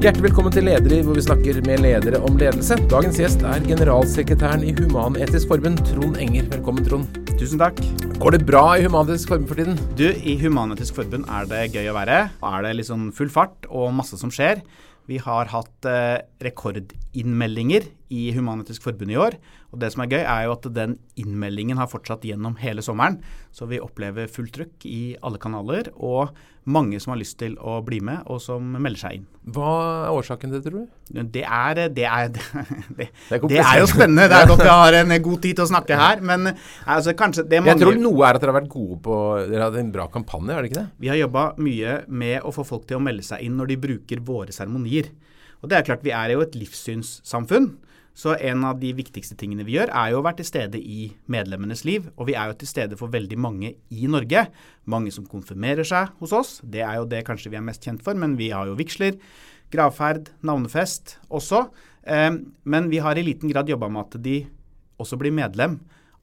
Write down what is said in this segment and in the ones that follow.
Hjertelig velkommen til Ledere, hvor vi snakker med ledere om ledelse. Dagens gjest er generalsekretæren i Human-Etisk Forbund, Trond Enger. Velkommen, Trond. Tusen takk. Går det bra i Human-Etisk Forbund for tiden? Du, I Human-Etisk Forbund er det gøy å være. Er det liksom full fart og masse som skjer. Vi har hatt eh, rekordinnmeldinger i Human-Etisk Forbund i år. Og det som er gøy, er jo at den innmeldingen har fortsatt gjennom hele sommeren. Så vi opplever fullt trykk i alle kanaler, og mange som har lyst til å bli med, og som melder seg inn. Hva er årsaken til det, tror du? Det er, det er, det, Det er det er jo spennende. Det er godt vi har en god tid til å snakke her, men altså, kanskje det Jeg tror noe er at dere har vært gode på Dere har en bra kampanje, er det ikke det? Vi har jobba mye med å få folk til å melde seg inn når de bruker våre seremonier. Og det er klart, vi er jo et livssynssamfunn. Så en av de viktigste tingene vi gjør, er jo å være til stede i medlemmenes liv. Og vi er jo til stede for veldig mange i Norge. Mange som konfirmerer seg hos oss. Det er jo det kanskje vi er mest kjent for, men vi har jo vigsler, gravferd, navnefest også. Eh, men vi har i liten grad jobba med at de også blir medlem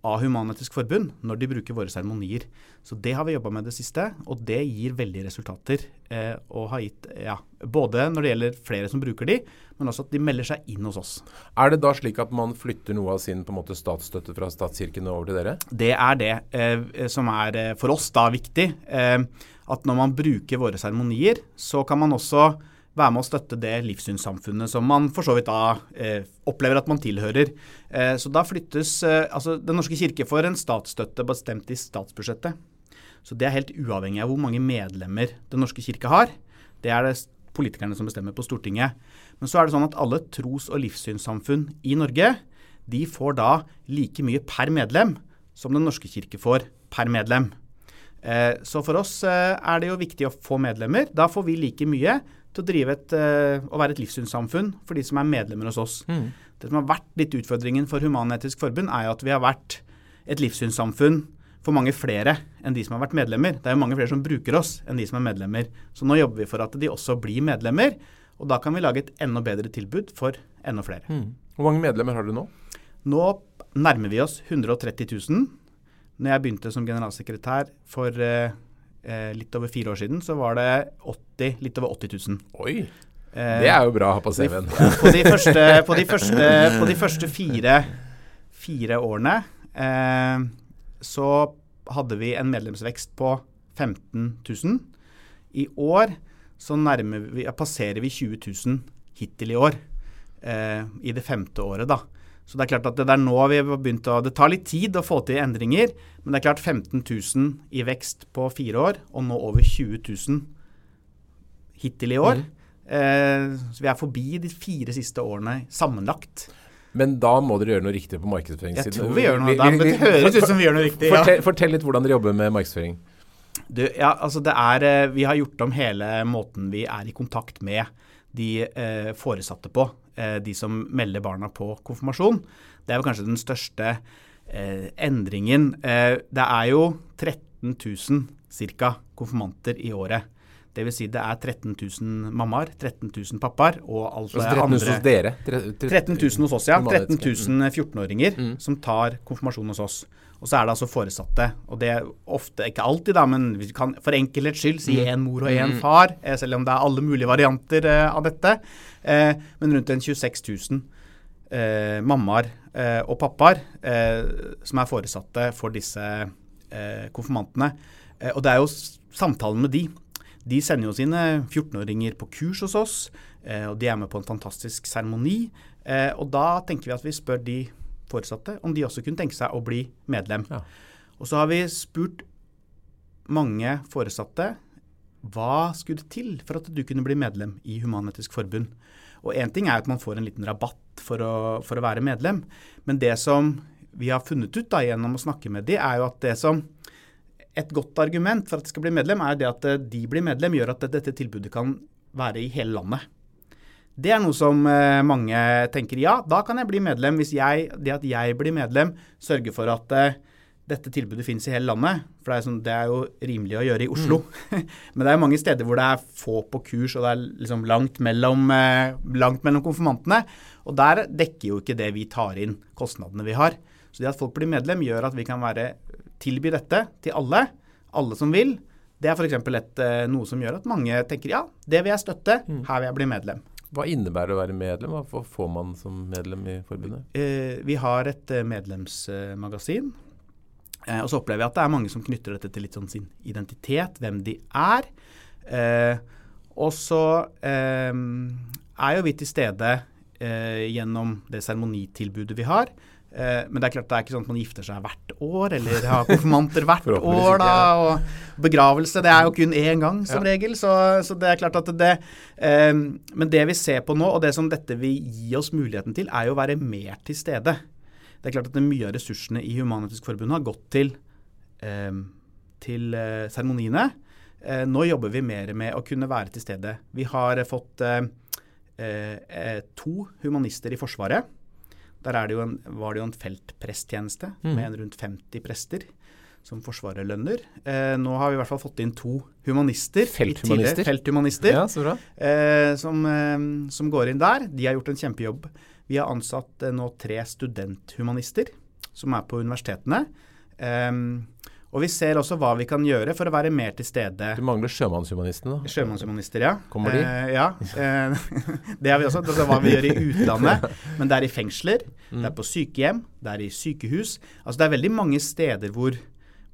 av Human-Etisk Forbund når de bruker våre seremonier. Så det har vi jobba med det siste, og det gir veldig resultater. Eh, og har gitt, ja, både når det gjelder flere som bruker de, men også at de melder seg inn hos oss. Er det da slik at man flytter noe av sin på en måte statsstøtte fra statskirken over til dere? Det er det eh, som er eh, for oss da viktig. Eh, at når man bruker våre seremonier, så kan man også være med å støtte det livssynssamfunnet som man for så vidt da eh, opplever at man tilhører. Eh, så da flyttes eh, altså Den norske kirke får en statsstøtte bestemt i statsbudsjettet. Så det er helt uavhengig av hvor mange medlemmer Den norske kirke har. Det er det politikerne som bestemmer på Stortinget. Men så er det sånn at alle tros- og livssynssamfunn i Norge de får da like mye per medlem som Den norske kirke får per medlem. Eh, så for oss eh, er det jo viktig å få medlemmer. Da får vi like mye til å drive et, uh, å være et livssynssamfunn for de som er medlemmer hos oss. Mm. Det som har vært litt utfordringen for Human-Etisk Forbund, er jo at vi har vært et livssynssamfunn for mange flere enn de som har vært medlemmer. Det er jo mange flere som bruker oss enn de som er medlemmer. Så nå jobber vi for at de også blir medlemmer, og da kan vi lage et enda bedre tilbud for enda flere. Mm. Hvor mange medlemmer har du nå? Nå nærmer vi oss 130 000. Når jeg begynte som generalsekretær for eh, litt over fire år siden, så var det 80, litt over 80 000. Oi! Eh, det er jo bra å ha på CV-en. på, de første, på, de første, på de første fire, fire årene eh, så hadde vi en medlemsvekst på 15 000. I år så vi, passerer vi 20 000 hittil i år. Eh, I det femte året, da. Så det er klart at det er nå vi har begynt å Det tar litt tid å få til endringer, men det er klart 15 000 i vekst på fire år, og nå over 20 000 hittil i år. Mm. Eh, så vi er forbi de fire siste årene sammenlagt. Men da må dere gjøre noe riktig på markedsføringssiden. Jeg tror vi gjør noe. Da, det høres ut som vi gjør noe riktig. Ja. Fortell, fortell, litt hvordan dere jobber med markedsføring. Du, ja, altså det er, eh, Vi har gjort om hele måten vi er i kontakt med de eh, foresatte på de som melder barna på konfirmasjon. Det er jo kanskje den største eh, endringen. Eh, det er jo 13 000 ca. konfirmanter i året. Det vil Si det er 13 000 mammaer, 13 000 pappaer og alt det andre. 13 000 hos dere? 13 000 hos oss, ja. 13 000 14-åringer mm. som tar konfirmasjon hos oss. Og så er det altså foresatte. Og det er ofte, ikke alltid, da, men vi kan for enkelhets skyld si én mm. mor og én mm. far, eh, selv om det er alle mulige varianter eh, av dette. Eh, men rundt en 26 000 eh, mammaer eh, og pappaer eh, som er foresatte for disse konfirmantene. og det er jo samtalen med de de sender jo sine 14-åringer på kurs hos oss, eh, og de er med på en fantastisk seremoni. Eh, og da tenker vi at vi spør de foresatte om de også kunne tenke seg å bli medlem. Ja. Og så har vi spurt mange foresatte hva skulle til for at du kunne bli medlem i Human-Etisk Forbund. Og én ting er at man får en liten rabatt for å, for å være medlem, men det som vi har funnet ut da gjennom å snakke med de, er jo at det som et godt argument for at de skal bli medlem, er det at eh, de blir medlem, gjør at dette tilbudet kan være i hele landet. Det er noe som eh, mange tenker ja, da kan jeg bli medlem hvis jeg, det at jeg blir medlem, sørger for at uh, dette tilbudet finnes i hele landet. For det er, sånn, det er jo rimelig å gjøre i Oslo. Mm. Men det er mange steder hvor det er få på kurs, og det er liksom langt mellom, uh, langt mellom konfirmantene. Og der dekker jo ikke det vi tar inn kostnadene vi har. Så det at folk blir medlem, gjør at vi kan være tilby dette til alle, alle som vil. Det er f.eks. Uh, noe som gjør at mange tenker ja, det vil jeg støtte, mm. her vil jeg bli medlem. Hva innebærer det å være medlem? Hva får man som medlem i forbundet? Eh, vi har et eh, medlemsmagasin. Eh, og så opplever jeg at det er mange som knytter dette til litt sånn sin identitet, hvem de er. Eh, og så eh, er jo vi til stede eh, gjennom det seremonitilbudet vi har. Eh, men det er klart det er ikke sånn at man gifter seg hvert år, eller har konfirmanter hvert år. da, og Begravelse det er jo kun én gang, som ja. regel. Så, så, det er klart at det eh, Men det vi ser på nå, og det som dette vil gi oss muligheten til, er jo å være mer til stede. Det er klart at mye av ressursene i Human-Etisk Forbund har gått til eh, til eh, seremoniene. Eh, nå jobber vi mer med å kunne være til stede. Vi har fått to humanister i Forsvaret der det en, var det jo en feltpresttjeneste mm. med en rundt 50 prester som Forsvaret lønner. Eh, nå har vi i hvert fall fått inn to humanister. Felthumanister? felthumanister ja, så bra. Eh, som, eh, som, går inn der. De har gjort en kjempejobb. Vi har ansatt eh, nå tre studenthumanister som er på universitetene. Um, og vi ser også hva vi kan gjøre for å være mer til stede. Du mangler sjømannshumanistene, da? Sjømannshumanister, ja. Kommer de? Eh, ja. Eh, det har vi også. Det er hva vi gjør i utlandet. Men det er i fengsler, mm. det er på sykehjem, det er i sykehus. Altså det er veldig mange steder hvor,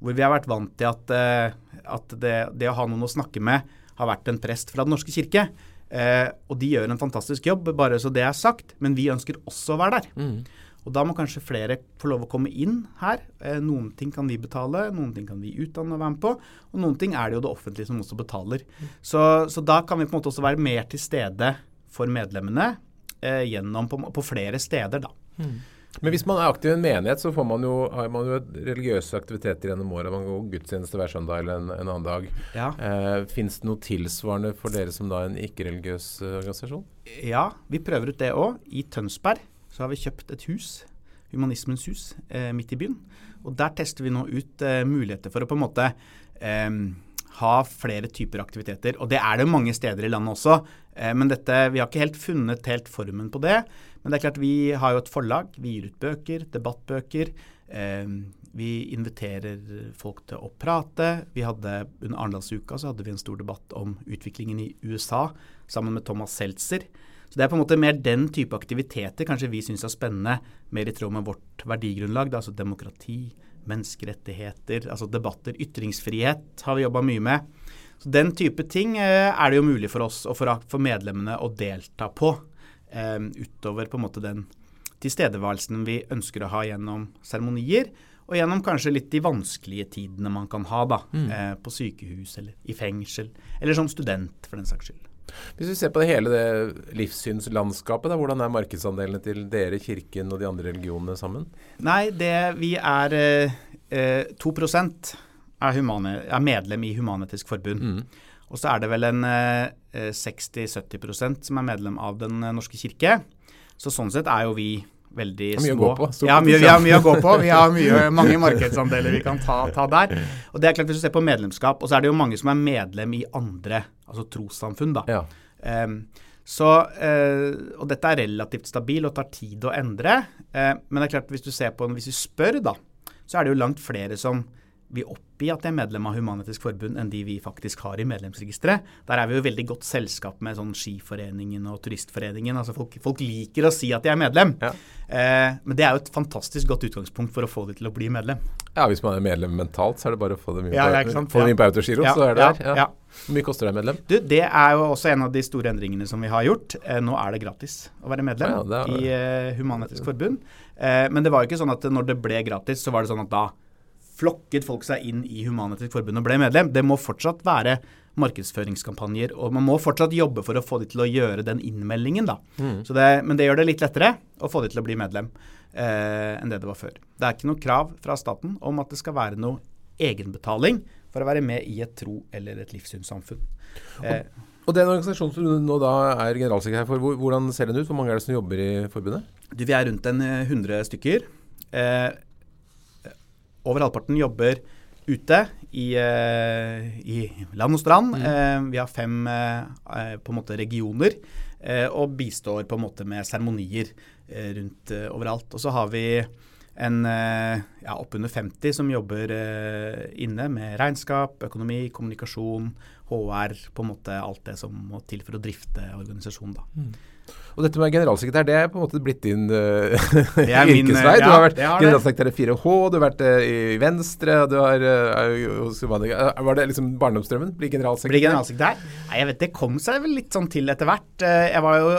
hvor vi har vært vant til at, uh, at det, det, å ha noen å snakke med har vært en prest fra Den norske kirke. Uh, og de gjør en fantastisk jobb, bare så det er sagt. Men vi ønsker også å være der. Mm. Og Da må kanskje flere få lov å komme inn her. Eh, noen ting kan vi betale, noen ting kan vi utdanne og være med på. Og noen ting er det jo det offentlige som også betaler. Så, så da kan vi på en måte også være mer til stede for medlemmene eh, gjennom på, på, flere steder, da. Mm. Men hvis man er aktiv i en menighet, så får man jo, har man jo religiøse aktiviteter gjennom året. Man går gudstjeneste hver søndag eller en, en annen dag. Ja. Eh, Fins det noe tilsvarende for dere som da en ikke-religiøs eh, organisasjon? Ja, vi prøver ut det òg. I Tønsberg så har vi kjøpt et hus, Humanismens hus, eh, midt i byen. Og der tester vi nå ut eh, muligheter for å på en måte eh, ha flere typer aktiviteter. Og det er det mange steder i landet også. Eh, men dette, vi har ikke helt funnet helt formen på det. Men det er klart vi har jo et forlag. Vi gir ut bøker, debattbøker. Eh, vi inviterer folk til å prate. Vi hadde Under Arendalsuka så hadde vi en stor debatt om utviklingen i USA sammen med Thomas Seltzer. Så Det er på en måte mer den type aktiviteter kanskje vi syns er spennende, mer i tråd med vårt verdigrunnlag. Da, altså demokrati, menneskerettigheter, altså debatter. Ytringsfrihet har vi jobba mye med. Så Den type ting eh, er det jo mulig for oss og for, for medlemmene å delta på. Eh, utover på en måte den tilstedeværelsen vi ønsker å ha gjennom seremonier. Og gjennom kanskje litt de vanskelige tidene man kan ha da, mm. eh, på sykehus eller i fengsel. Eller som student, for den saks skyld. Hvis vi ser på det hele det livssynslandskapet, da, hvordan er markedsandelene til dere, Kirken og de andre religionene sammen? Nei, det vi er eh, 2 er, humane, er medlem i Human-Etisk Forbund. Mm. Og så er det vel en eh, 60-70% som er medlem av Den norske kirke. Så sånn sett er jo vi veldig små. Mye å gå på. Ja, mye, vi har mye å gå på. Vi har mye, mange markedsandeler vi kan ta, ta, der. Og det er klart Hvis du ser på medlemskap, og så er det jo mange som er medlem i andre altså trossamfunn. da. Ja. Um, så, uh, og dette er relativt stabil og tar tid å endre. Uh, men det er klart hvis du ser på, hvis vi spør, da, så er det jo langt flere som vil oppgi at de er medlem av Human-Etisk Forbund, enn de vi faktisk har i medlemsregisteret. Der er vi jo veldig godt selskap med sånn Skiforeningen og Turistforeningen. altså Folk, folk liker å si at de er medlem. Ja. Eh, men det er jo et fantastisk godt utgangspunkt for å få de til å bli medlem. Ja, hvis man er medlem mentalt, så er det bare å få dem inn ja, på, få dem inn på autogiro, så er det der. Ja. Hvor mye koster det medlem? Du, Det er jo også en av de store endringene som vi har gjort. Eh, nå er det gratis å være medlem er... i eh, Human-Etisk Forbund. Eh, men det var jo ikke sånn at når det ble gratis, så var det sånn at da flokket folk seg inn i Human-Etisk Forbund og ble medlem. Det må fortsatt være markedsføringskampanjer, og man må fortsatt jobbe for å få de til å gjøre den innmeldingen. da. Mm. Det, men det gjør det litt lettere å få de til å bli medlem eh, enn det det var før. Det er ikke noe krav fra staten om at det skal være noe egenbetaling for å være med i et tro- eller et livssynssamfunn. Eh, og, og den organisasjonen som du nå da er generalsekretær for, hvordan ser den ut? Hvor mange er det som jobber i forbundet? Du, vi er rundt en 100 eh, stykker. Eh, over halvparten jobber ute i, uh, i land og strand. Mm. Uh, vi har fem uh, på en måte regioner og bistår på en måte med seremonier rundt overalt. Og så har vi en ja, oppunder 50 som jobber inne med regnskap, økonomi, kommunikasjon, HR, på en måte alt det som må til for å drifte organisasjonen. da. Mm. Og dette med generalsekretær, det er på en måte blitt din uh, yrkesvei. du har vært generalsekretær i 4H, du har vært uh, i Venstre, du har uh, Var det liksom barndomsdrømmen? Bli generalsekretær? Bli generalsekretær? Nei, jeg vet det kom seg vel litt sånn til etter hvert. Jeg var jo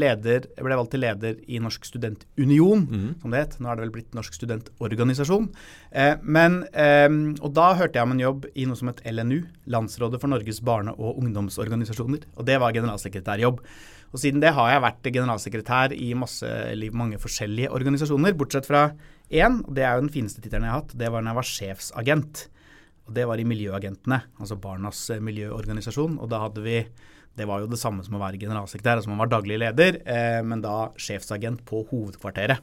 leder, jeg ble valgt til leder i Norsk studentunion, mm. som det het. Nå er det vel blitt Norsk studentorganisasjon. Men, og da hørte jeg om en jobb i noe som het LNU, Landsrådet for Norges barne- og ungdomsorganisasjoner. Og det var generalsekretærjobb. Og siden det har jeg vært generalsekretær i masse, mange forskjellige organisasjoner, bortsett fra én, og det er jo den fineste tittelen jeg har hatt. Det var når jeg var sjefsagent. Og det var i Miljøagentene, altså Barnas eh, miljøorganisasjon. Og da hadde vi Det var jo det samme som å være generalsekretær, altså man var daglig leder, eh, men da sjefsagent på hovedkvarteret.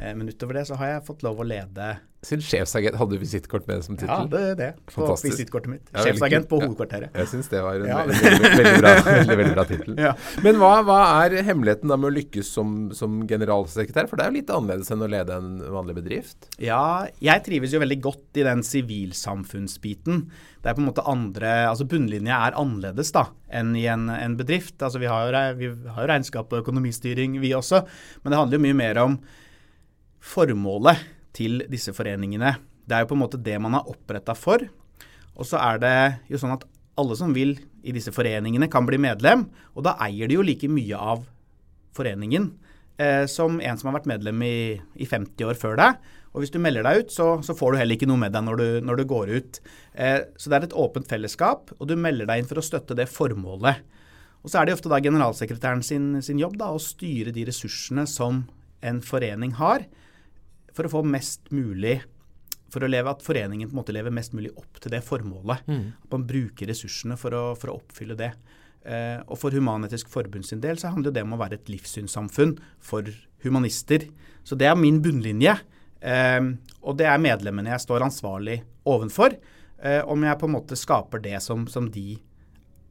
Eh, men utover det så har jeg fått lov å lede Sin sjefsagent hadde du visittkort med som tittel? Ja, det er det. På visittkortet mitt. Ja, sjefsagent på hovedkvarteret. Jeg syns det var en ja. veldig, veldig, bra, veldig, veldig bra tittel. Ja. Men hva, hva, er hemmeligheten da med å lykkes som, som, generalsekretær? For det er jo litt annerledes enn å lede en vanlig bedrift? Ja, jeg trives jo veldig godt i den sivilsamfunnsbiten. Det er på en måte andre Altså bunnlinja er annerledes da enn i en, en bedrift. Altså vi har, jo, vi har jo regnskap og økonomistyring, vi også. Men det handler jo mye mer om formålet til disse foreningene. Det er jo på en måte det man er oppretta for. Og så er det jo sånn at alle som vil i disse foreningene, kan bli medlem. Og da eier de jo like mye av foreningen eh, som en som har vært medlem i, i, 50 år før deg. Og hvis du melder deg ut, så, så får du heller ikke noe med deg når du, når du går ut. Eh, så det er et åpent fellesskap, og du melder deg inn for å støtte det formålet. Og så er det ofte da generalsekretæren sin, sin jobb da, å styre de ressursene som en forening har for å få mest mulig for å leve, at foreningen på en måte lever mest mulig opp til det formålet. Mm. At man bruker ressursene for å, for å oppfylle det. Eh, og For Human-Etisk Forbund sin del så handler det om å være et livssynssamfunn for humanister. Så det er min bunnlinje. Eh, og det er medlemmene jeg står ansvarlig ovenfor. Eh, om jeg på en måte skaper det som, som de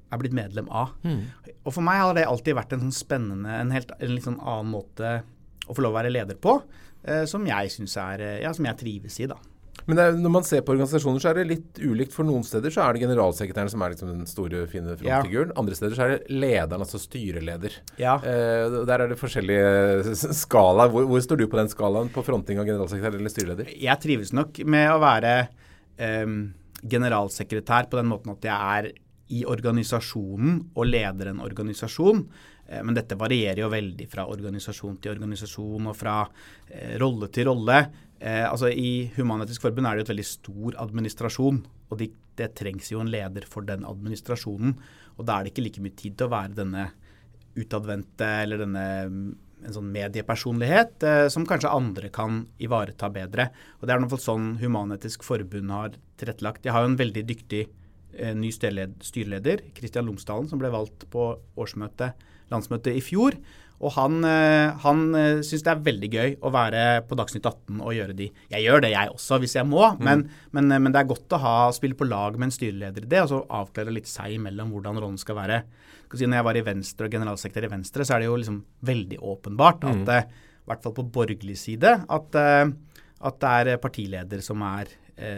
er blitt medlem av. Mm. Og For meg har det alltid vært en sånn spennende, en, helt, en litt sånn annen måte å få lov å være leder på. Eh, som jeg syns er eh, Ja, som jeg trives i, da. Men er, når man ser på organisasjoner, så er det litt ulikt. For noen steder så er det generalsekretæren som er liksom den store, fine frontfiguren. Ja. Andre steder så er det lederen, altså styreleder. Ja. Eh, der er det forskjellige skala. Hvor, hvor, står du på den skalaen på fronting av generalsekretær eller styreleder? Jeg trives nok med å være eh, generalsekretær på den måten at jeg er i organisasjonen og leder en organisasjon. Eh, men dette varierer jo veldig fra organisasjon til organisasjon og fra eh, rolle til rolle. Eh, altså I Human-Etisk Forbund er det jo et veldig stor administrasjon. Og de, det trengs jo en leder for den administrasjonen. Og da er det ikke like mye tid til å være denne utadvendte eller denne mm, en sånn mediepersonlighet eh, som kanskje andre kan ivareta bedre. Og Det er noe sånn Human-Etisk Forbund har tilrettelagt. Jeg har jo en veldig dyktig eh, ny styreleder, Kristian Lomsdalen, som ble valgt på årsmøtet landsmøtet i fjor. Og han, eh, han eh, syns det er veldig gøy å være på Dagsnytt 18 og gjøre de Jeg gjør det, jeg også, hvis jeg må, mm. men, men, eh, men, det er godt å ha, spille på lag med en styreleder i det, og så avklare litt seg imellom hvordan rollen skal være. Si, når jeg var i Venstre og generalsekretær i Venstre, så er det jo liksom veldig åpenbart at mm. i hvert fall på borgerlig side, at, at det er partileder som er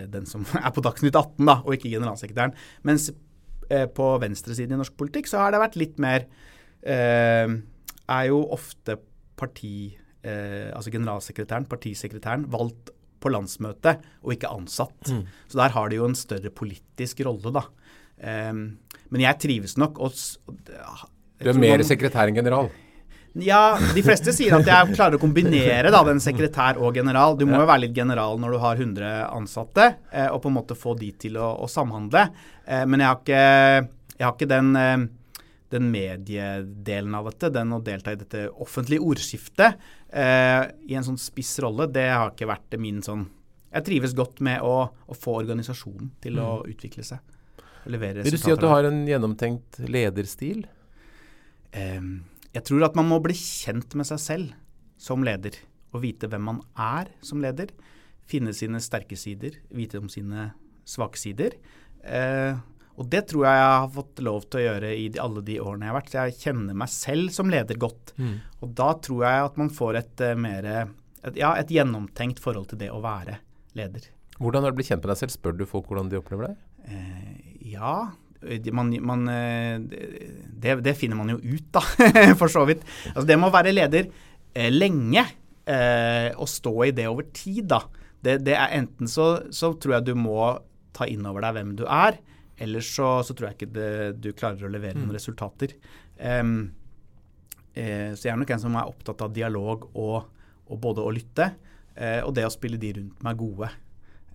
den som er på Dagsnytt 18, da, og ikke generalsekretæren. Mens på venstresiden i norsk politikk så har det vært litt mer er jo ofte parti, eh, altså generalsekretæren, partisekretæren, valgt på landsmøtet og ikke ansatt. Mm. Så der har de jo en større politisk rolle, da. Eh, men jeg trives nok og Du er mer sekretær enn general? Ja, de fleste sier at jeg klarer å kombinere da, den sekretær og general. Du må jo være litt general når du har 100 ansatte, eh, og på en måte få de til å, å samhandle. Eh, men jeg har ikke, jeg har ikke den eh, den mediedelen av dette, den å delta i dette offentlige ordskiftet eh, i en sånn spiss rolle, det har ikke vært min sånn Jeg trives godt med å, å få organisasjonen til mm. å utvikle seg. Vil du si at du har en gjennomtenkt lederstil? Eh, jeg tror at man må bli kjent med seg selv som leder. Og vite hvem man er som leder. Finne sine sterke sider, vite om sine svake sider. Eh, og det tror jeg jeg har fått lov til å gjøre i de, alle de årene jeg har vært. Så jeg kjenner meg selv som leder godt. Mm. Og da tror jeg at man får et uh, mer et, ja, et gjennomtenkt forhold til det å være leder. Hvordan har du blitt kjent med deg selv? Spør du folk hvordan de opplever deg? Uh, ja, man, man, det, det, finner man jo ut, da, for så vidt. Altså, det med å være leder lenge og stå i det over tid, da. Det, det er enten så, så, tror jeg du må ta inn over deg hvem du er, ellers så, så tror jeg ikke det, du klarer å levere mm. noen resultater. Um, eh, så jeg er nok en som er opptatt av dialog og, og både å lytte, eh, og det å spille de rundt meg gode.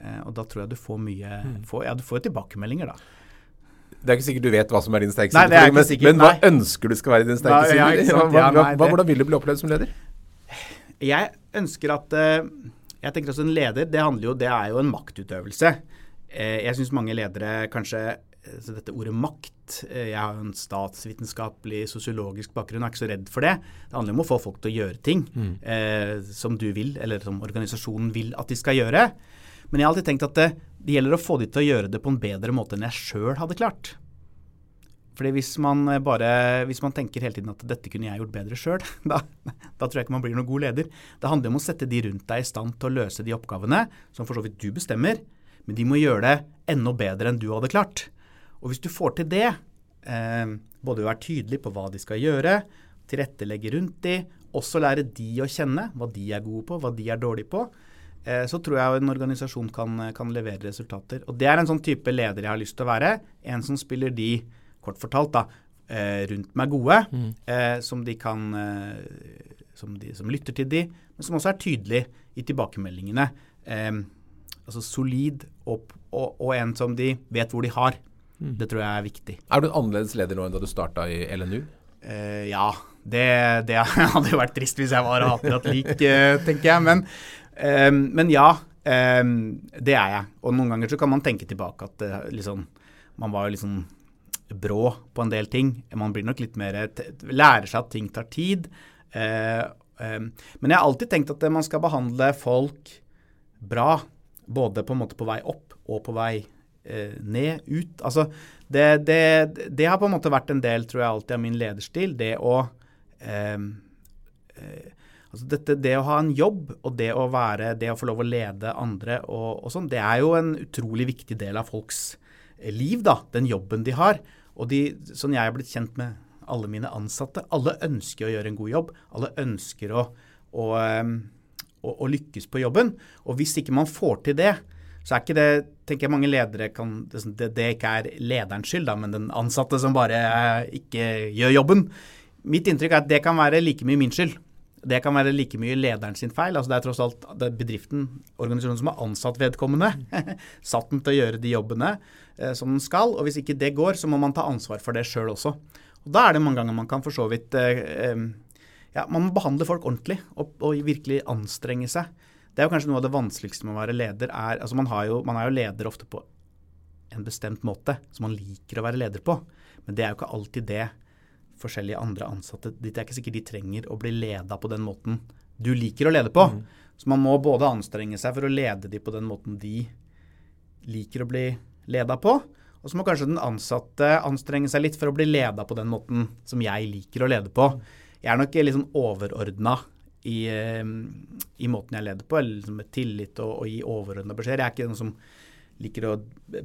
Eh, og da tror jeg du får mye mm. får, Ja, du får tilbakemeldinger, da. Det er ikke sikkert du vet hva som er din sterke side, men, men, hva ønsker du skal være din sterke side? Ja, hva, hva, hva, hvordan vil du bli opplevd som leder? Jeg ønsker at uh, Jeg tenker også En leder det handler jo, det er jo en maktutøvelse. Uh, jeg syns mange ledere kanskje så dette ordet makt Jeg har jo en statsvitenskapelig, sosiologisk bakgrunn, jeg er ikke så redd for det. Det handler om å få folk til å gjøre ting mm. eh, som du vil, eller som organisasjonen vil at de skal gjøre. Men jeg har alltid tenkt at det, det gjelder å få de til å gjøre det på en bedre måte enn jeg sjøl hadde klart. Fordi hvis man bare, hvis man tenker hele tiden at dette kunne jeg gjort bedre sjøl, da, da, tror jeg ikke man blir noen god leder. Det handler om å sette de rundt deg i stand til å løse de oppgavene som for så vidt du bestemmer, men de må gjøre det enda bedre enn du hadde klart. Og hvis du får til det, eh, både være tydelig på hva de skal gjøre, tilrettelegge rundt de, også lære de å kjenne hva de er gode på, hva de er dårlige på, Eh, så tror jeg en organisasjon kan, kan, levere resultater. Og Det er en sånn type leder jeg har lyst til å være. En som spiller de, kort fortalt, da, eh, rundt meg gode. Mm. Eh, som de kan som, de, som, lytter til de, men som også er tydelig i tilbakemeldingene. Eh, altså solid og, og, og, en som de vet hvor de har. Mm. Det tror jeg er viktig. Er du en annerledes leder nå enn da du starta i LNU? Eh, ja. Det, det, hadde jo vært trist hvis jeg var akkurat lik, tenker jeg. Men, Um, men ja, um, det er jeg. Og noen ganger så kan man tenke tilbake at uh, liksom, man var jo liksom brå på en del ting. Man blir nok litt mer Lærer seg at ting tar tid. Uh, um, men jeg har alltid tenkt at man skal behandle folk bra. Både på en måte på vei opp og på vei eh, ned, ut. Altså, det, det, det, har på en måte vært en del, tror jeg, alltid av min lederstil. Det å eh, Altså dette, det å ha en jobb og det å, være, det å få lov å lede andre og, og sånn, det er jo en utrolig viktig del av folks eh, liv, da. Den jobben de har. Og de, sånn jeg er blitt kjent med alle mine ansatte, alle ønsker å gjøre en god jobb. Alle ønsker å, å, ehm, å, å lykkes på jobben. Og hvis ikke man får til det, så er ikke det tenker jeg mange ledere kan, det, det ikke er lederens skyld, da, men den ansatte som bare eh, ikke gjør jobben. Mitt inntrykk er at det kan være like mye min skyld. Det kan være like mye lederen sin feil. altså Det er tross alt er bedriften, organisasjonen som har ansatt vedkommende, satt den til å gjøre de jobbene eh, som den skal. og Hvis ikke det går, så må man ta ansvar for det sjøl også. Og Da er det mange ganger man kan for så vidt eh, eh, ja, Man må behandle folk ordentlig og, og, virkelig anstrenge seg. Det er jo kanskje noe av det vanskeligste med å være leder. Er, altså man, jo, man er jo leder ofte på en bestemt måte som man liker å være leder på. Men det er jo ikke alltid det forskjellige andre ansatte. Det er ikke sikkert de trenger å bli leda på den måten du liker å lede på. Mm. Så man må både anstrenge seg for å lede de på den måten de liker å bli leda på. Og så må kanskje den ansatte anstrenge seg litt for å bli leda på den måten som jeg liker å lede på. Jeg er nok litt sånn overordna i, eh, i, måten jeg leder på, eller liksom med tillit og, og gi overordna beskjeder. Jeg er ikke den som liker å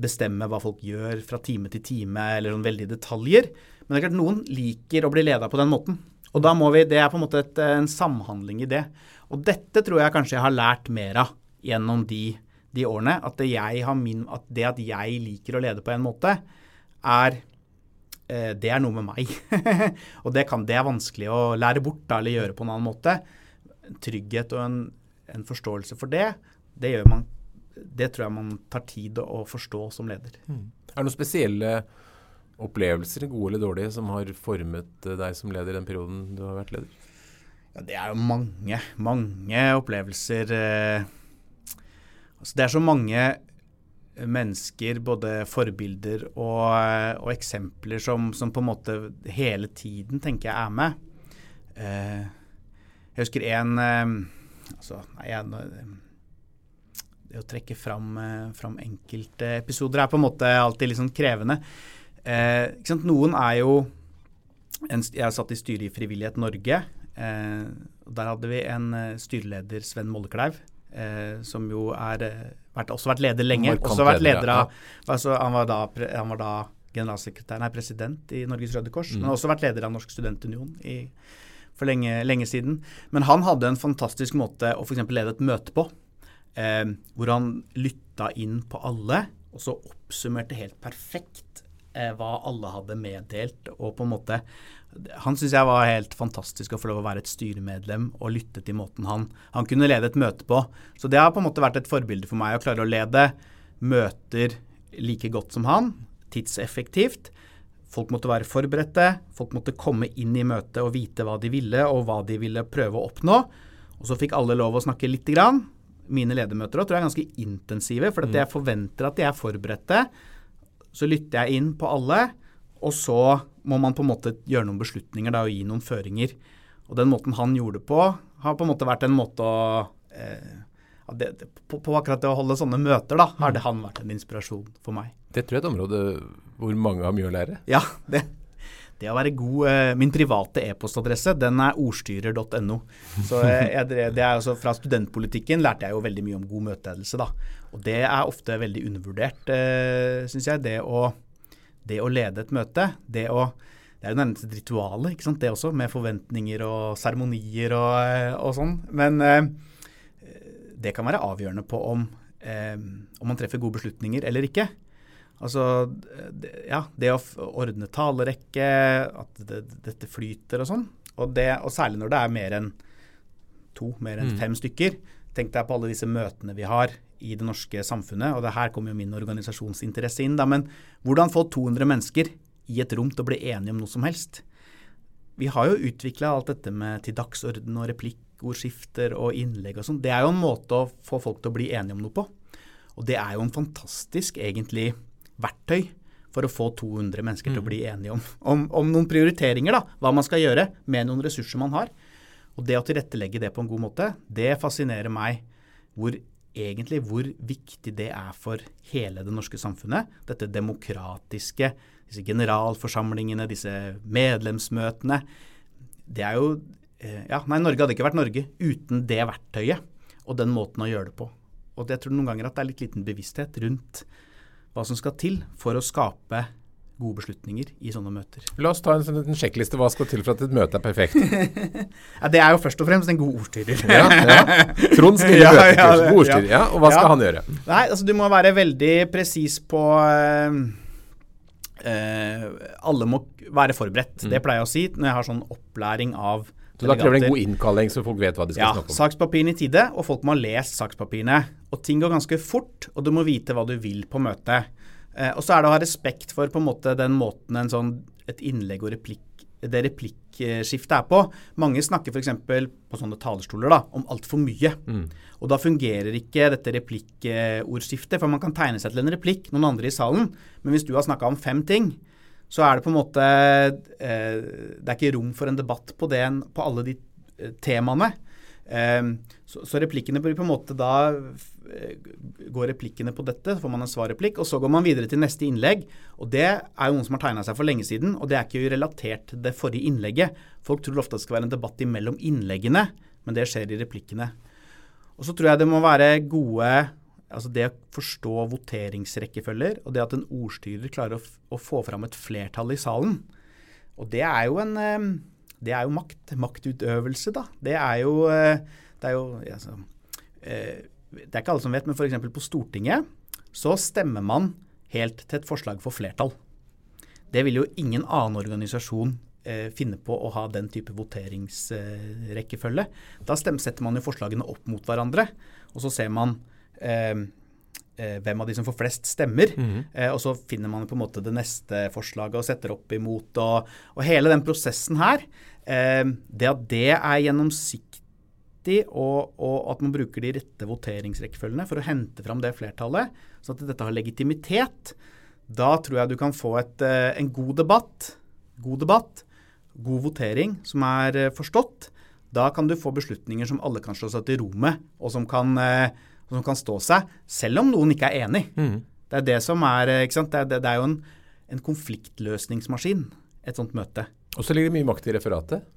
bestemme hva folk gjør fra time til time, eller sånn veldig detaljer. Men det er klart noen liker å bli leda på den måten. Og da må vi, Det er på en måte et, en samhandling i det. Og dette tror jeg kanskje jeg har lært mer av gjennom de, de årene. At det, min, at det, at jeg liker å lede på en måte, er det er noe med meg. og det, kan, det, er vanskelig å lære bort da, eller gjøre på en annen måte. Trygghet og en, en forståelse for det, det gjør man det tror jeg man tar tid å forstå som leder. Mm. Er det noen spesielle opplevelser, gode eller dårlige, som har formet eh, deg som leder i den perioden du har vært leder? Ja, det er jo mange, mange opplevelser. Eh, altså det er så mange mennesker, både forbilder og, eh, og eksempler, som, som, på en måte hele tiden tenker jeg er med. jeg husker en altså, nei, jeg, det å trekke fram, eh, fram enkelte episoder er på en måte alltid litt sånn krevende. Eh, Noen er jo en, Jeg satt i styret i Frivillighet Norge. Eh, der hadde vi en eh, styreleder, Sven Mollekleiv, eh, som jo er eh, vært, også vært leder lenge. Også vært leder av, altså, han, var da, han var da generalsekretær, nei, president i Norges Røde Kors. Mm. Han har også vært leder av Norsk studentunion i, for lenge, lenge, siden. Men han hadde en fantastisk måte å f.eks. lede et møte på, eh, hvor han lytta inn på alle, og så oppsummerte helt perfekt hva alle hadde meddelt. og på en måte han syns jeg var helt fantastisk å få lov å være et styremedlem og lytte til måten han, han kunne lede et møte på. Så det har på en måte vært et forbilde for meg å klare å lede møter like godt som han, tidseffektivt. Folk måtte være forberedte, folk måtte komme inn i møtet og vite hva de ville, og hva de ville prøve å oppnå. Og så fikk alle lov å snakke lite grann. Mine ledermøter også, tror jeg er ganske intensive, for mm. jeg forventer at de er forberedte. Så lytter jeg inn på alle, og så må man på en måte gjøre noen beslutninger da, og gi noen føringer. Og den måten han gjorde det på, har på en måte vært en måte å eh, det, på, på, akkurat det å holde sånne møter, da, har mm. det han vært en inspirasjon for meg. Det tror jeg er et område hvor mange har mye å lære. Ja, det, det å være god eh, Min private e-postadresse den er ordstyrer.no. Så eh, jeg, det er altså Fra studentpolitikken lærte jeg jo veldig mye om god møteledelse. da. Og det er ofte veldig undervurdert, eh, syns jeg. Det å, det å, lede et møte. Det, å, det er jo nærmest et ritual, ikke sant? det også, med forventninger og seremonier og, og, sånn. Men det kan være avgjørende på om, om man treffer gode beslutninger eller ikke. Altså, ja, det å ordne talerekke, at det, dette flyter og sånn. Og, det, og, særlig når det er mer enn to, mer enn mm. fem stykker. Tenk deg på alle disse møtene vi har i det norske samfunnet. Og det her kommer jo min organisasjonsinteresse inn. Da, men hvordan få 200 mennesker i et rom til å bli enige om noe som helst? Vi har jo utvikla alt dette med til dagsorden og replikkordskifter og innlegg og sånn, det er jo en måte å få folk til å bli enige om noe på. Og det er jo en fantastisk egentlig verktøy for å få 200 mennesker til å mm. bli enige om, om, om, noen prioriteringer, da, hva man skal gjøre med noen ressurser man har. Og det å tilrettelegge det på en god måte, det fascinerer meg hvor egentlig hvor viktig det er for hele det norske samfunnet. Dette demokratiske, disse generalforsamlingene, disse medlemsmøtene. Det er jo Eh, ja, nei, Norge hadde ikke vært Norge uten det verktøyet og den måten å gjøre det på. Og jeg tror noen ganger at det er litt liten bevissthet rundt hva som skal til for å skape gode beslutninger i sånne møter. La oss ta en, sånn, en sjekkliste. Hva skal til for at et møte er perfekt? ja, det er jo først og fremst en god ordstyrer. ja, ja. Trond stiller ja, møtekurs. God ordstyrer. Ja, og hva skal han gjøre? Nei, altså Du må være veldig presis på uh, uh, Alle må være forberedt. Mm. Det pleier jeg å si når jeg har sånn opplæring av så da krever det en god innkalling, så folk vet hva de skal ja, snakke om. Ja, Sakspapirene i tide, og folk må ha lest sakspapirene. Og ting går ganske fort, og du må vite hva du vil på møtet. Eh, og så er det å ha respekt for på en måte den måten en sånn, et innlegg og replikk det replikkskiftet er på. Mange snakker f.eks. på sånne talerstoler da, om altfor mye. Mm. Og da fungerer ikke dette replikkordskiftet, for man kan tegne seg til en replikk, noen andre i salen. Men hvis du har snakka om fem ting, så er det på en måte eh, Det er ikke rom for en debatt på, det, på alle de eh, temaene. Eh, så, replikkene blir på en måte da Går replikkene på dette, så får man en svarreplikk. Og så går man videre til neste innlegg. Og det er jo noen som har tegna seg for lenge siden, og det er ikke relatert til det forrige innlegget. Folk tror ofte det skal være en debatt imellom innleggene, men det skjer i replikkene. Og så tror jeg det må være gode altså det å forstå voteringsrekkefølger, og det at en ordstyrer klarer å, å, få fram et flertall i salen. Og det er jo en Det er jo makt. Maktutøvelse, da. Det er jo eh, Det er jo altså, Det er ikke alle som vet, men f.eks. på Stortinget så stemmer man helt til et forslag får flertall. Det vil jo ingen annen organisasjon eh, finne på å ha den type voteringsrekkefølge. Da setter man jo forslagene opp mot hverandre, og så ser man hvem av de som får flest stemmer. Mm. Eh, og så finner man på en måte det neste forslaget og setter opp imot. Og, og hele den prosessen her, eh, det at det er gjennomsiktig og, og, at man bruker de rette voteringsrekkefølgene for å hente fram det flertallet, sånn at dette har legitimitet, da tror jeg du kan få et, eh, en god debatt, god debatt, god votering som er eh, forstått. Da kan du få beslutninger som alle kan slå seg til ro med, og som kan eh, og som kan stå seg, selv om noen ikke er enig. Mm. Det er det som er ikke sant? Det, er, det, det er jo en, en, konfliktløsningsmaskin, et sånt møte. Og så ligger det mye makt i referatet?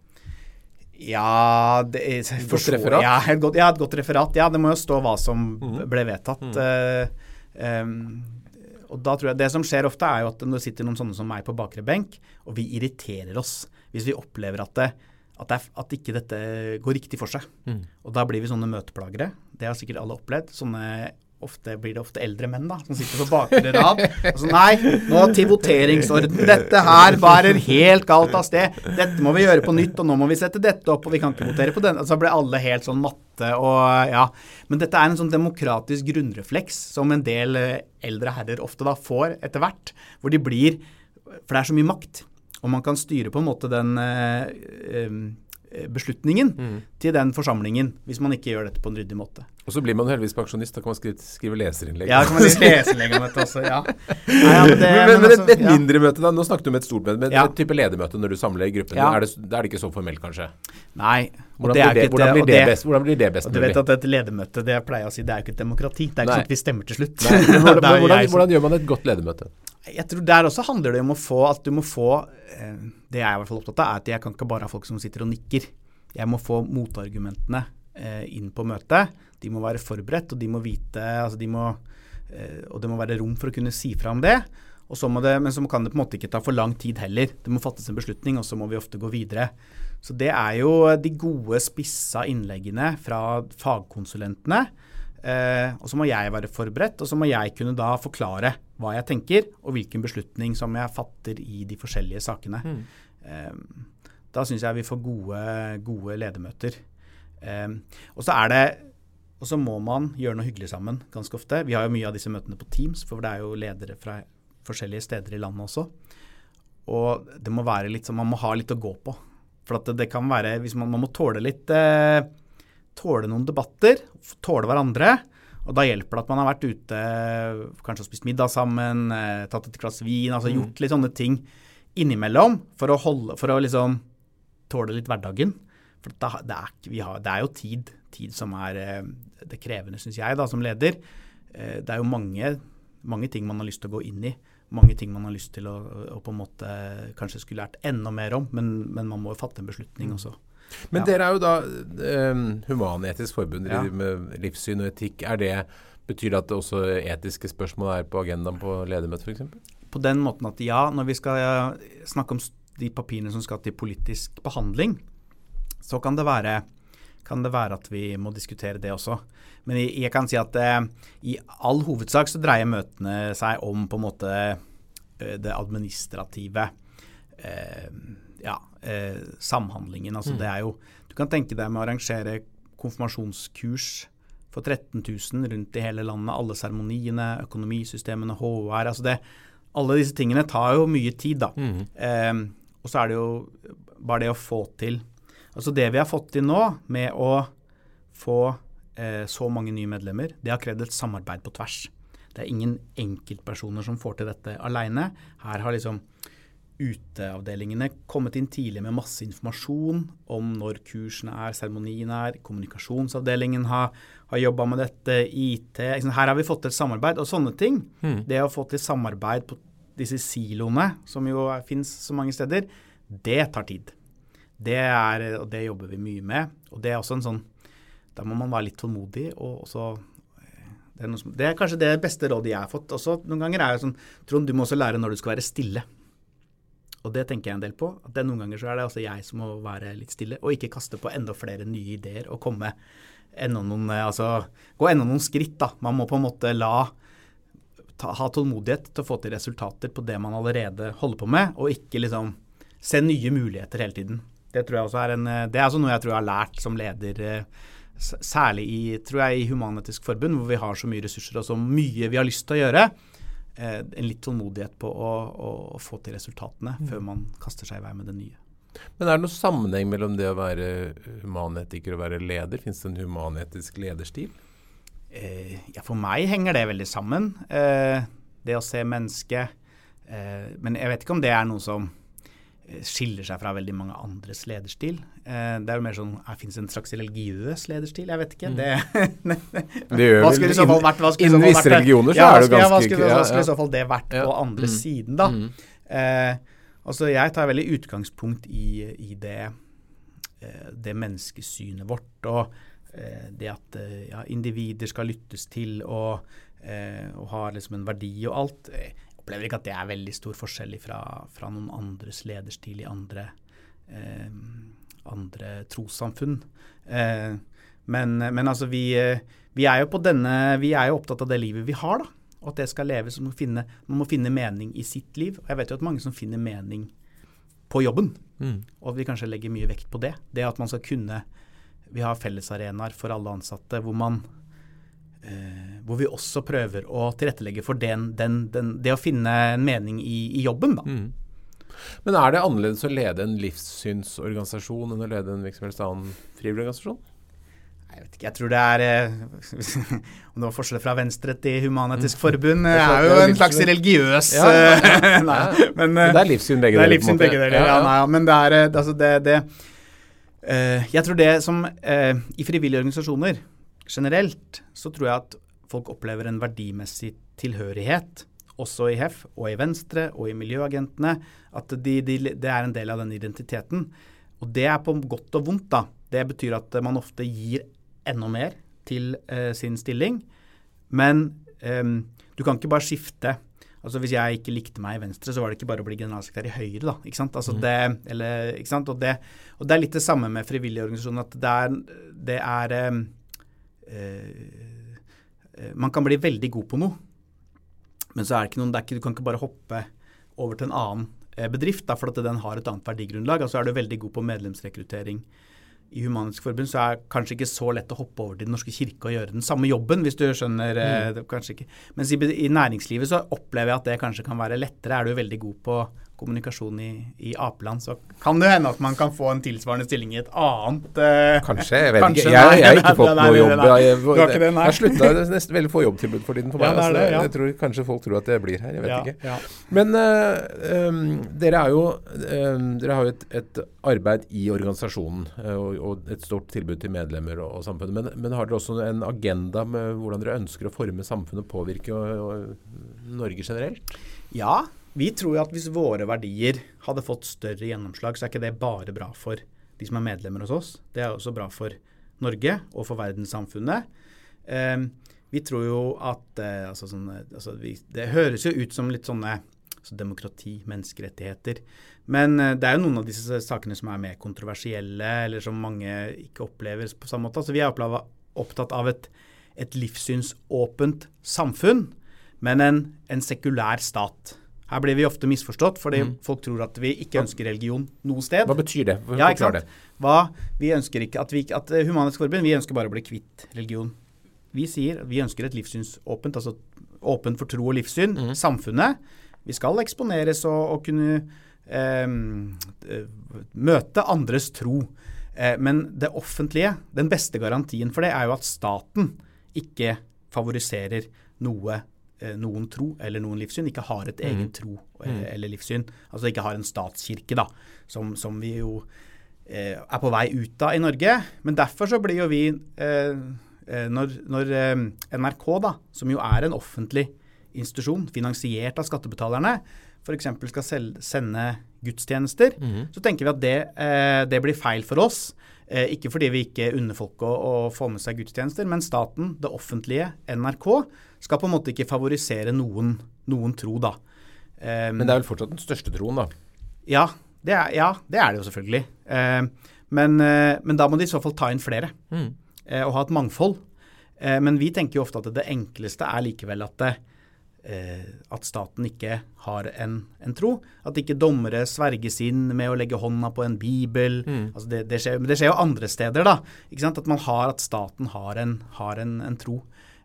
Ja det, Et godt referat? Ja et godt, ja, et godt referat. Ja, det må jo stå hva som mm. ble vedtatt. Mm. Uh, um, Og da tror jeg Det som skjer ofte, er jo at det sitter noen sånne som meg på bakre benk, og vi irriterer oss hvis vi opplever at, det, at, det, at ikke dette går riktig for seg. Mm. Og da blir vi sånne møteplagere. Det har sikkert alle opplevd. Sånne ofte blir det ofte eldre menn da, som sitter på bakre rad. og så, Nei, nå til voteringsorden. Dette her bærer helt galt av sted. Dette må vi gjøre på nytt, og nå må vi sette dette opp, og vi kan ikke votere på den. Så blir alle helt sånn matte og ja. Men dette er en sånn demokratisk grunnrefleks som en del eh, eldre herrer ofte da får etter hvert. Hvor de blir For det er så mye makt. Og man kan styre på en måte den øh, øh, beslutningen mm. til den forsamlingen, hvis man ikke gjør dette på en ryddig måte. Og så blir man heldigvis pensjonist. Da kan man skrive, skrive leserinnlegg. Ja, kan man skrive leserinnlegg om dette også, ja. Nei, ja men, det, men, men, men altså, et, et ja. mindre møte, da. Nå snakket du om et stort møte. Men ja. et type ledermøte når du samler gruppen, ja. er det, er det ikke så formelt, kanskje? Nei. Hvordan, blir det, hvordan, blir det, best, hvordan blir det best mulig? Du vet at et ledermøte, det jeg pleier å si, det er jo ikke et demokrati. Det er ikke sånn at vi stemmer til slutt. hvordan, hvordan, hvordan, gjør man et godt ledermøte? Jeg tror Der også handler det om å få at du må få eh, Det jeg er i hvert fall opptatt av, er at jeg kan ikke bare ha folk som sitter og nikker. Jeg må få motargumentene eh, inn på møtet. De må være forberedt, og de må vite altså de må, eh, Og det må være rom for å kunne si fra om det. Det, men så kan det på en måte ikke ta for lang tid heller. Det må fattes en beslutning, og så må vi ofte gå videre. Så det er jo de gode, spissa innleggene fra fagkonsulentene. Og så må jeg være forberedt, og så må jeg kunne da forklare hva jeg tenker, og hvilken beslutning som jeg fatter i de forskjellige sakene. Mm. Eh, da syns jeg vi får gode, gode ledermøter. Um, og så er det og så må man gjøre noe hyggelig sammen ganske ofte. Vi har jo mye av disse møtene på Teams, for det er jo ledere fra forskjellige steder i landet også. Og det må være litt sånn, man må ha litt å gå på. For det, det, kan være hvis man, man må tåle litt eh, Tåle noen debatter, tåle hverandre. Og da hjelper det at man har vært ute, kanskje spist middag sammen, eh, tatt et glass vin, altså mm. gjort litt sånne ting innimellom for å, holde, for å liksom tåle litt hverdagen. For det er, har, det er jo tid, tid som er eh, det krevende, syns jeg, da, som leder. Eh, det er jo mange, mange, ting man har lyst til å gå inn i. Mange ting man har lyst til å, å på en måte kanskje skulle lært enda mer om, men, men man må jo fatte en beslutning mm. også. Men ja. dere er jo da um, Human-Etisk Forbund ja. med livssyn og etikk. Er det, betyr det at det også etiske spørsmål er på agendaen på ledermøtet f.eks.? På den måten at ja, når vi skal snakke om de papirene som skal til politisk behandling, så kan det være, kan det være at vi må diskutere det også. Men jeg, jeg kan si at eh, i all hovedsak så dreier møtene seg om på en måte eh, det administrative. Eh, ja, eh, samhandlingen. Altså mm. det er jo Du kan tenke deg med å arrangere konfirmasjonskurs for 13 000 rundt i hele landet. Alle seremoniene, økonomisystemene, HR. altså det, Alle disse tingene tar jo mye tid, da. Mm. Eh, og så er det jo bare det å få til Altså det vi har fått til nå, med å få eh, så mange nye medlemmer, det har krevd et samarbeid på tvers. Det er ingen enkeltpersoner som får til dette aleine. Her har liksom uteavdelingene kommet inn tidlig med masse informasjon om når kursene er, seremoniene er. Kommunikasjonsavdelingen har, har jobba med dette, IT Her har vi fått til et samarbeid. Og sånne ting, mm. det å få til samarbeid på disse siloene, som jo fins så mange steder, det tar tid. Det, er, og det jobber vi mye med. Og det er også en sånn Da må man være litt tålmodig. og også eh, det er, som, det er, kanskje det beste rådet jeg har fått også. Noen ganger er det sånn Trond, du må også lære når du skal være stille. Og det tenker jeg en del på. at det Noen ganger så er det altså jeg som må være litt stille, og ikke kaste på enda flere nye ideer og komme enda noen, eh, altså, gå enda noen skritt. da. Man må på en måte la ta, ha tålmodighet til å få til resultater på det man allerede holder på med, og ikke liksom se nye muligheter hele tiden. Det tror jeg også er en, det er altså noe jeg tror jeg har lært som leder, eh, særlig i, tror jeg, i Human-Etisk Forbund, hvor vi har så mye ressurser og så mye vi har lyst til å gjøre. Eh, en litt tålmodighet på å, å, å få til resultatene mm. før man kaster seg i vei med det nye. Men er det noen sammenheng mellom det å være humanetiker og være leder? Fins det en humanetisk lederstil? Eh, ja, for meg henger det veldig sammen. Eh, det å se mennesket. Eh, men jeg vet ikke om det er noe som skiller seg fra veldig mange andres lederstil. Eh, det er jo mer sånn her Fins en slags religiøs lederstil? Jeg vet ikke. Mm. Det, det gjør vel Innen visse religioner så ja, er det ganske ja, hva skulle, hva skulle i så fall det vært ja. på andre mm. siden, da? Mm. Eh, altså Jeg tar veldig utgangspunkt i, i det, eh, det menneskesynet vårt. og eh, det at ja, individer skal lyttes til, og eh, og har liksom en verdi og alt. Opplever ikke at det er veldig stor forskjell fra, fra noen andres lederstil i andre, eh, andre trossamfunn. Eh, men, men, altså, vi, vi, er jo på denne Vi er jo opptatt av det livet vi har, da. Og at det skal leves. Man må finne, man må finne mening i sitt liv. Og jeg vet jo at mange som finner mening på jobben. Mm. Og vi kanskje legger mye vekt på det. Det at man skal kunne Vi har fellesarenaer for alle ansatte hvor man eh, hvor vi også prøver å tilrettelegge for den, den, den, det å finne en mening i, i jobben. Da. Mm. Men er det annerledes å lede en livssynsorganisasjon enn å lede en hvilken annen frivillig organisasjon? Jeg vet ikke, jeg tror det er eh, Om det var forskjell fra Venstre til Human-Etisk Forbund, det er jo en slags religiøs ja, ja, ja. nei, men, Det er livssyn begge deler. Det begge deler, ja, nei, Men det er eh, altså det, det uh, Jeg tror det som uh, I frivillige organisasjoner generelt, så tror jeg at folk opplever en verdimessig tilhørighet, også i HEF og i Venstre og i Miljøagentene. At de, de, det er en del av den identiteten. Og det er på godt og vondt, da. Det betyr at man ofte gir enda mer til eh, sin stilling. Men eh, du kan ikke bare skifte. Altså Hvis jeg ikke likte meg i Venstre, så var det ikke bare å bli generalsekretær i Høyre. da, ikke sant? Altså mm. det, eller, ikke sant? Og, det, og det er litt det samme med frivillige organisasjoner. at det er, det er eh, Man kan bli veldig god på noe, men så er det ikke noen, det ikke, du kan ikke bare hoppe over til en annen eh, bedrift, da, for at den har et annet verdigrunnlag. Altså er du veldig god på medlemsrekruttering i Humanisk Forbund så er det kanskje ikke så lett å hoppe over til Den norske kirke og gjøre den samme jobben, hvis du skjønner. mm. det, kanskje ikke. Mens i, i, næringslivet så opplever jeg at det kanskje kan være lettere. Er du veldig god på kommunikasjon i, i Apeland, så kan det hende at man kan få en tilsvarende stilling i et annet uh, Kanskje. Jeg vet kanskje, ikke. Jeg, jeg, har ikke fått noe jobb. Jeg, jeg, jeg har slutta nesten veldig få jobbtilbud for tiden for meg. Ja, det det, ja. Jeg tror kanskje folk tror at jeg blir her. Jeg vet ja, ikke. Men uh, um, dere, jo, um, dere har jo et, et, arbeid i organisasjonen uh, og, og, et stort tilbud til medlemmer og, og samfunnet. Men, men, har dere også en agenda med hvordan dere ønsker å forme samfunnet og påvirke og, Norge generelt? Ja, vi tror jo at hvis våre verdier hadde fått større gjennomslag, så er ikke det bare bra for de som er medlemmer hos oss. Det er også bra for Norge og for verdenssamfunnet. Eh, vi tror jo at eh, altså sånne, altså vi, Det høres jo ut som litt sånne altså demokrati, menneskerettigheter. Men eh, det er jo noen av disse sakene som er mer kontroversielle, eller som mange ikke opplever på samme måte. Altså vi er opptatt av et, et livssynsåpent samfunn, men en, en sekulær stat. Her blir vi ofte misforstått, fordi mm. folk tror at vi ikke ønsker religion noe sted. Hva betyr det? ja, ikke sant? Hva, vi ønsker ikke at, vi, at eh, Humanisk Forbund vi ønsker bare å bli kvitt religion. Vi sier vi ønsker et livssynsåpent, altså åpent for tro og livssyn. Mm. Samfunnet. Vi skal eksponeres og, og kunne eh, møte andres tro. Eh, men det offentlige, den beste garantien for det, er jo at staten ikke favoriserer noe noen tro eller noen livssyn ikke har et egen mm. tro eller, mm. eller, livssyn. Altså ikke har en statskirke, da, som, som vi jo eh, er på vei ut av i Norge. Men derfor så blir jo vi eh, eh Når, når eh, NRK, da, som jo er en offentlig institusjon finansiert av skattebetalerne, f.eks. skal sende gudstjenester, mm. så tenker vi at det, eh, det blir feil for oss. Eh, ikke fordi vi ikke unner folk å, å, få med seg gudstjenester, men staten, det offentlige, NRK, skal på en måte ikke favorisere noen, noen tro, da. Um, men det er vel fortsatt den største troen, da? Ja, det er, ja, det, er det jo selvfølgelig. Uh, men, uh, men, da må de i så fall ta inn flere, mm. uh, og ha et mangfold. men vi tenker jo ofte at det enkleste er likevel at det, at staten ikke har en, en, tro. At ikke dommere sverges inn med å legge hånda på en bibel. Mm. Altså det, det, skjer, men det skjer jo andre steder, da. At man har, at staten har en, har en, en tro.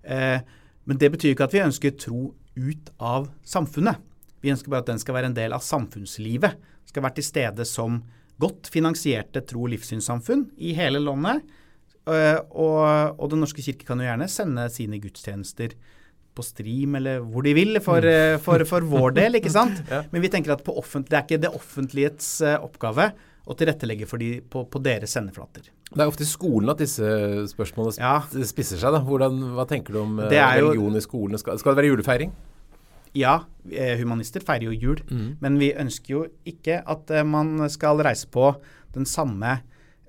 Eh, men det betyr ikke at vi ønsker tro ut av samfunnet. Vi ønsker bare at den skal være en del av samfunnslivet. Skal være til stede som godt finansierte tro- og livssynssamfunn i hele landet. Eh, og, og Den norske kirke kan jo gjerne sende sine gudstjenester på stream eller hvor de vil, for, mm. Eh, for, for vår del. ikke sant? ja. Men vi tenker at det er ikke det offentlighets eh, oppgave å tilrettelegge for de på, på deres sendeflater. Det er ofte i skolen at disse spørsmålene ja. spisser seg. da. Hvordan, hva tenker du om eh, religion jo, i skolen? Skal, skal, det være julefeiring? Ja, humanister feirer jo jul. Mm. Men vi ønsker jo ikke at man skal reise på den samme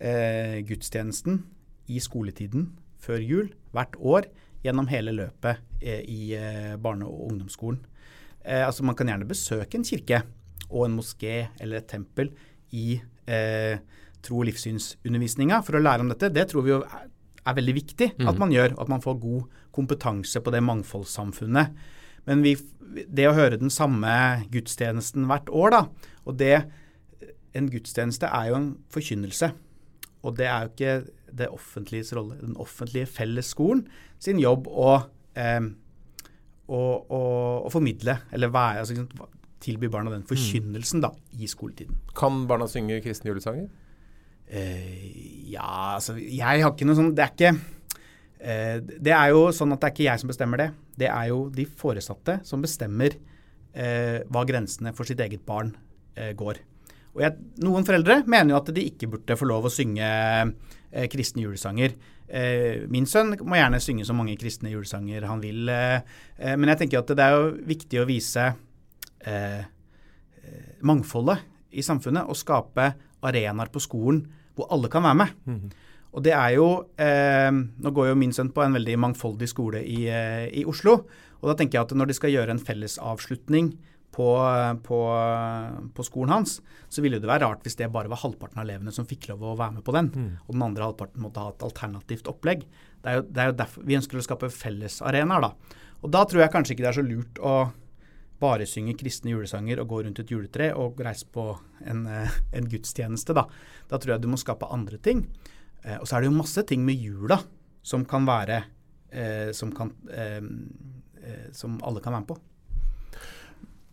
eh, gudstjenesten i skoletiden før jul hvert år gjennom hele løpet eh, i eh, barne- og ungdomsskolen. Eh, altså Man kan gjerne besøke en kirke og en moské eller et tempel i tro- og livssynsundervisninga for å lære om dette. Det tror vi jo er, veldig viktig at man gjør. At man får god kompetanse på det mangfoldssamfunnet. Men vi, det å høre den samme gudstjenesten hvert år, da, og det En gudstjeneste er jo en forkynnelse. Og det er jo ikke det offentliges rolle, den offentlige fellesskolen sin jobb å, eh, å, å, å formidle, eller være, altså, tilby barna den forkynnelsen da, i skoletiden. Kan barna synge kristne julesanger? Eh, ja, altså Jeg har ikke noe sånn Det er ikke eh, Det er jo sånn at det er ikke jeg som bestemmer det. Det er jo de foresatte som bestemmer eh, hva grensene for sitt eget barn eh, går. Og jeg, Noen foreldre mener jo at de ikke burde få lov å synge eh, kristne julesanger. Eh, min sønn må gjerne synge så mange kristne julesanger han vil, eh, eh men jeg tenker at det er jo viktig å vise eh, eh, mangfoldet i samfunnet og skape arenaer på skolen hvor alle kan være med. Mm. Og det er jo Nå går jo min sønn på en veldig mangfoldig skole i, i Oslo. Og da tenker jeg at når de skal gjøre en felles avslutning på, på, på, skolen hans, så ville det være rart hvis det bare var halvparten av elevene som fikk lov å være med på den, mm. og den andre halvparten måtte ha et alternativt opplegg. Det er jo, det er jo derfor Vi ønsker å skape fellesarenaer, da. Og da tror jeg kanskje ikke det er så lurt å bare synge kristne julesanger og gå rundt et juletre og reise på en, eh, en gudstjeneste, da. Da tror jeg du må skape andre ting. Eh, og så er det jo masse ting med jula som kan være eh, som, kan, som alle kan være med på.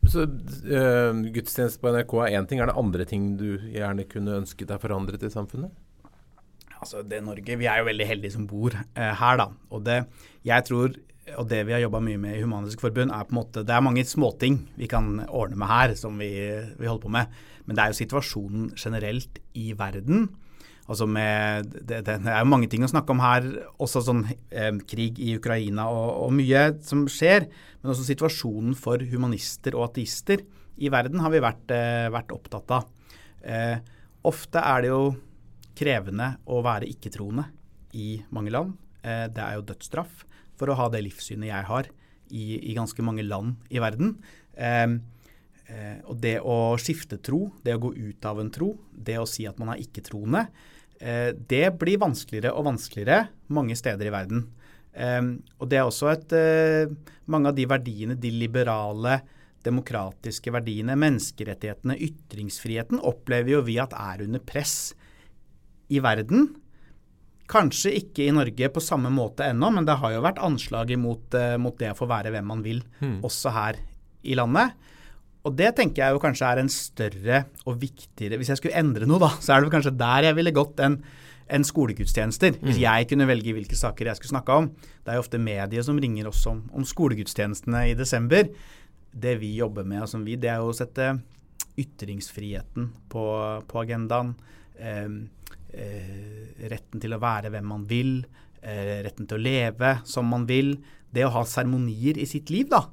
Så øh, Gudstjeneste på NRK er én ting. Er det andre ting du gjerne kunne ønsket deg forandret i samfunnet? Altså det Norge, Vi er jo veldig heldige som bor eh, her, da. Og det jeg tror, og det vi har jobba mye med i Humanisk Forbund, er på en måte Det er mange småting vi kan ordne med her, som vi, vi holder på med. Men det er jo situasjonen generelt i verden Altså med, det, det, er jo mange ting å snakke om her, også sånn eh, krig i Ukraina og, og, mye som skjer. Men også situasjonen for humanister og ateister i verden har vi vært, eh, vært opptatt av. Eh, ofte er det jo krevende å være ikke-troende i mange land. Eh, det er jo dødsstraff for å ha det livssynet jeg har i, i ganske mange land i verden. Eh, eh, og det å skifte tro, det å gå ut av en tro, det å si at man er ikke-troende, det blir vanskeligere og vanskeligere mange steder i verden. Eh, og det er også et eh, Mange av de verdiene, de liberale, demokratiske verdiene, menneskerettighetene, ytringsfriheten, opplever jo vi at er under press i verden. Kanskje ikke i Norge på samme måte ennå, men det har jo vært anslag mot, mot det å få være hvem man vil, mm. også her i landet. Og det tenker jeg jo kanskje er en større og viktigere Hvis jeg skulle endre noe, da, så er det kanskje der jeg ville gått enn en skolegudstjenester. Hvis mm. jeg kunne velge hvilke saker jeg skulle snakke om. Det er jo ofte medier som ringer oss om, om skolegudstjenestene i desember. Det vi jobber med, som vi, det er jo å sette ytringsfriheten på, på agendaen. Eh, eh, retten til å være hvem man vil. Eh, retten til å leve som man vil. Det å ha seremonier i sitt liv, da.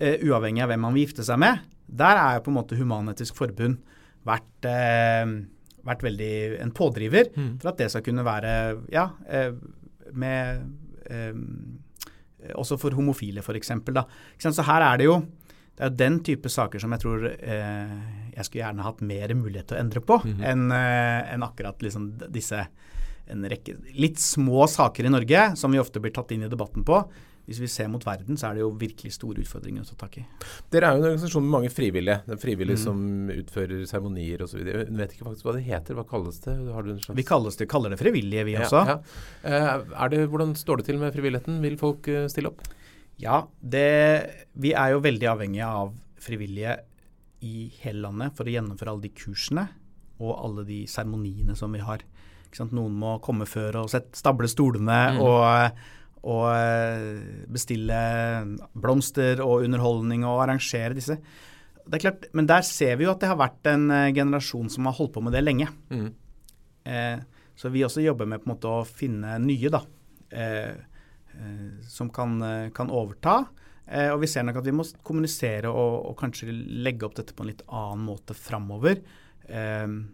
Eh, uavhengig av hvem man vil gifte seg med. Der er jo på en måte Human-Etisk Forbund vært, eh, vært veldig en pådriver mm. for at det skal kunne være ja, eh, med eh, Også for homofile, f.eks. Så her er det jo det er den type saker som jeg tror eh, jeg skulle gjerne hatt mer mulighet til å endre på, mm -hmm. enn eh, en akkurat liksom disse en rekke litt små saker i Norge som vi ofte blir tatt inn i debatten på, hvis vi ser mot verden, så er det jo virkelig store utfordringer å ta tak i. Dere er jo en organisasjon med mange frivillige. Det er frivillige mm. som utfører seremonier osv. Hun vet ikke faktisk hva det heter. Hva kalles det? vi det, kaller det frivillige, vi ja, også. Ja. Uh, det, hvordan står det til med frivilligheten? Vil folk uh, stille opp? Ja, det, vi er jo veldig avhengige av frivillige i hele landet for å gjennomføre alle de kursene og alle de seremoniene som vi har. Noen må komme før og sette, stable stolene. Mm. og og eh, bestille blomster og underholdning og arrangere disse. Det er klart, Men der ser vi jo at det har vært en eh, generasjon som har holdt på med det lenge. Mm. Eh, så vi også jobber med på en måte å finne nye da, eh, eh som kan, eh, kan overta. og vi ser nok at vi må kommunisere og, og, kanskje legge opp dette på en litt annen måte framover. Uh,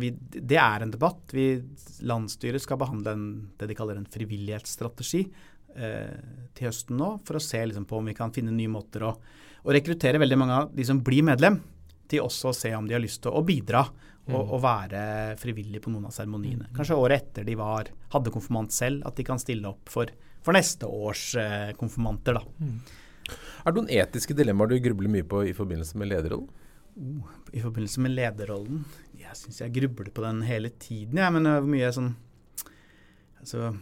vi, det er en debatt. Vi, landsstyret skal behandle en, det de kaller en frivillighetsstrategi eh, til høsten nå, for å se liksom, på om vi kan finne nye måter å, å, rekruttere veldig mange av de som blir medlem, til også å se om de har lyst til å, bidra og, mm. og, være frivillig på noen av seremoniene. Mm. Kanskje året etter de var, hadde konfirmant selv, at de kan stille opp for, for neste års eh, konfirmanter. da. Mm. Er det noen etiske dilemmaer du grubler mye på i forbindelse med lederrollen? Oh, I forbindelse med lederrollen? Jeg syns jeg grubler på den hele tiden, jeg. Ja, men hvor mye sånn altså,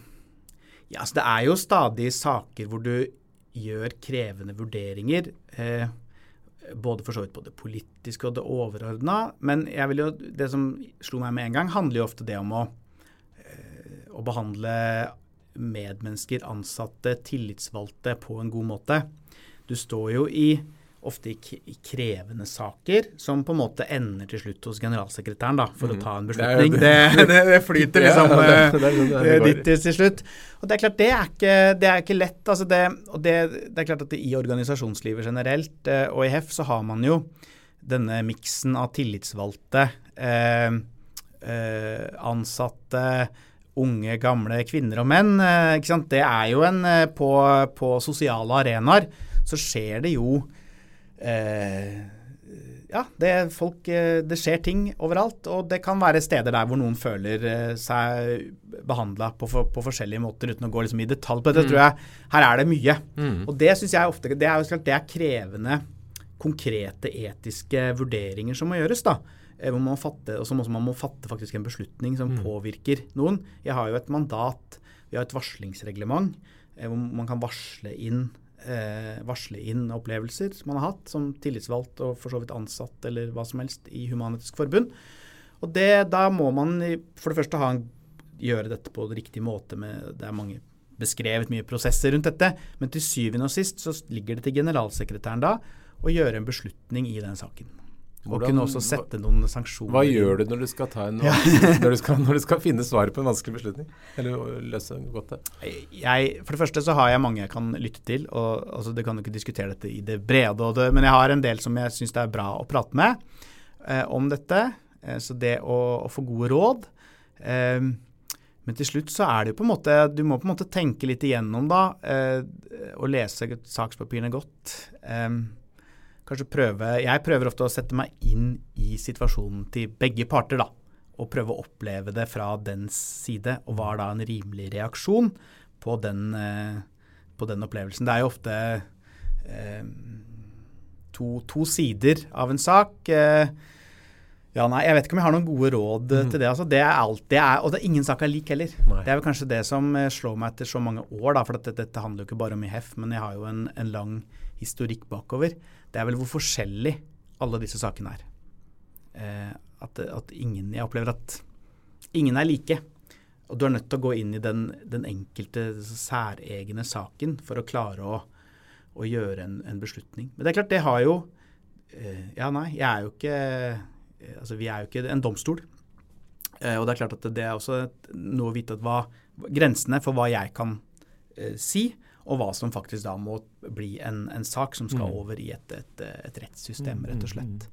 ja, altså, Det er jo stadig saker hvor du gjør krevende vurderinger. Eh, både for så vidt på det politiske og det overordna. Men jeg vil jo, det som slo meg med en gang, handler jo ofte det om å, eh, å behandle medmennesker, ansatte, tillitsvalgte på en god måte. Du står jo i ofte i, krevende saker, som på en måte ender til slutt hos generalsekretæren da, for mm. å ta en beslutning. Det, det, det flyter liksom ja, det, dit til slutt. Og Det er klart, det er ikke, det er ikke lett. Altså og det, er klart at I organisasjonslivet generelt eh, og i HEF så har man jo denne miksen av tillitsvalgte, eh, eh, ansatte, unge, gamle kvinner og menn. Eh, det er jo en eh, på, på sosiale arenaer så skjer det jo eh, ja, det, folk, eh, det, skjer ting overalt. Og det kan være steder der hvor noen føler eh, seg behandla på, på, forskjellige måter, uten å gå liksom i detalj på dette. Mm. tror jeg, Her er det mye. Mm. Og det syns jeg ofte det er, det er, krevende, konkrete etiske vurderinger som må gjøres. da. Eh, hvor man fatte, og som må man må fatte faktisk en beslutning som mm. påvirker noen. Jeg har jo et mandat, vi har et varslingsreglement hvor man kan varsle inn eh, varsle inn opplevelser man har hatt som tillitsvalgt og for så vidt ansatt eller hva som helst i Human-Etisk Forbund. Og det, Da må man for det første en, gjøre dette på riktig måte. Med, det er mange beskrevet mye prosesser rundt dette, men til syvende og sist så ligger det til generalsekretæren da å gjøre en beslutning i den saken. Hvordan, og kunne også sette noen sanksjoner. Hva gjør du når du skal, ta en, når, du skal, når, du skal, finne svaret på en vanskelig beslutning? Eller løse godt det? Jeg, for det første så har jeg mange jeg kan lytte til. og altså, Det kan jo ikke diskutere dette i det brede, det, men jeg har en del som jeg syns det er bra å prate med eh, om dette. Eh, så det å, å, få gode råd. Eh, men til slutt så er det jo på en måte Du må på en måte tenke litt igjennom da, eh, og lese sakspapirene godt. Eh, kanskje prøve Jeg prøver ofte å sette meg inn i situasjonen til begge parter, da. Og prøve å oppleve det fra dens side, og hva er da en rimelig reaksjon på den, eh, på den opplevelsen. Det er jo ofte eh, to, to, sider av en sak. Eh, ja, nei, Jeg vet ikke om jeg har noen gode råd mm. til det. altså. Det er alt, det er, Og det er ingen sak er lik heller. Nei. Det er vel kanskje det som eh, slår meg etter så mange år. da, For dette, dette handler jo ikke bare om i hef, men jeg har jo en, en lang historikk bakover det er vel hvor forskjellig alle disse sakene er. Eh, at, at, ingen Jeg opplever at ingen er like. Og du er nødt til å gå inn i den, den enkelte særegne saken for å klare å, å gjøre en, en, beslutning. Men det er klart, det har jo eh, Ja, nei, jeg er jo ikke eh, Altså, vi er jo ikke en domstol. Eh, og det er klart at det er også noe å vite at hva grensene for hva jeg kan eh, si, og hva som faktisk da må bli en, en sak som skal mm. over i et, et, et rettssystem, mm, rett og mm, slett.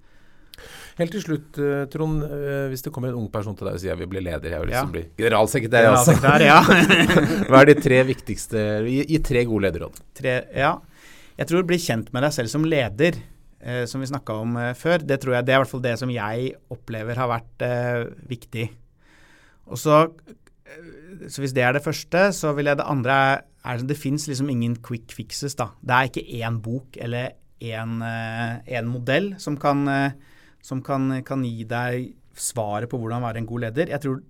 Helt til slutt, eh, Trond. Eh, hvis det kommer en ung person til deg og sier jeg vil bli leder, jeg vil liksom ja. bli generalsekretær, generalsekretær ja. Hva er de tre viktigste Gi, gi tre gode lederråd. Tre, ja. Jeg tror bli kjent med deg selv som leder, eh, som vi snakka om eh, før, det tror jeg det er i hvert fall det som jeg opplever har vært eh, viktig. Og så, så hvis det er det første, så vil jeg det andre er det fins liksom ingen quick fixes. da. Det er ikke én bok eller én én modell som, kan, uh, som kan, kan, gi deg svaret på hvordan være en god leder. Jeg tror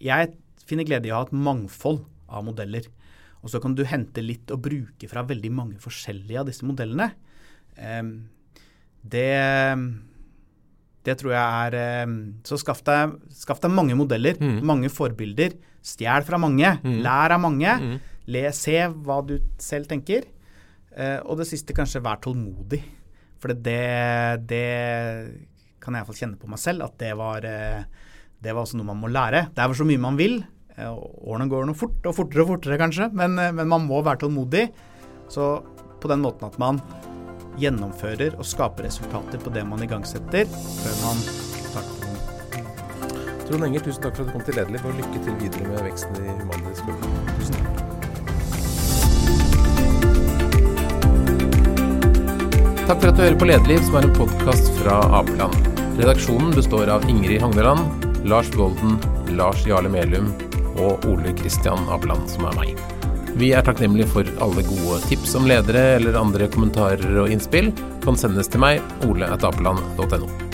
jeg finner glede i å ha et mangfold av modeller. Og så kan du hente litt og bruke fra veldig mange forskjellige av disse modellene. Um, det, det tror jeg er um, Så skaff deg, skaff deg, mange modeller, mm. mange forbilder. Stjel fra mange. Mm. Lær av mange. Mm. Le, se hva du selv tenker. Uh, og det siste, kanskje vær tålmodig. For det, det kan jeg iallfall kjenne på meg selv, at det var, uh, det var også noe man må lære. Det er så mye man vil. Uh, årene går noe fort, og fortere og fortere kanskje, men, men man må være tålmodig. Så på den måten at man gjennomfører og skaper resultater på det man igangsetter, før man starter Trond Enger, tusen takk for at du kom til Lederliv, og lykke til videre med veksten i Human-Etisk Tusen Takk for at du hører på Lederliv, som er en podkast fra Apeland. Redaksjonen består av Ingrid Hagneland, Lars Golden, Lars Jarle Melum og Ole Kristian Apeland, som er meg. Vi er takknemlige for alle gode tips om ledere eller andre kommentarer og innspill. Kan sendes til meg, oleatapeland.no.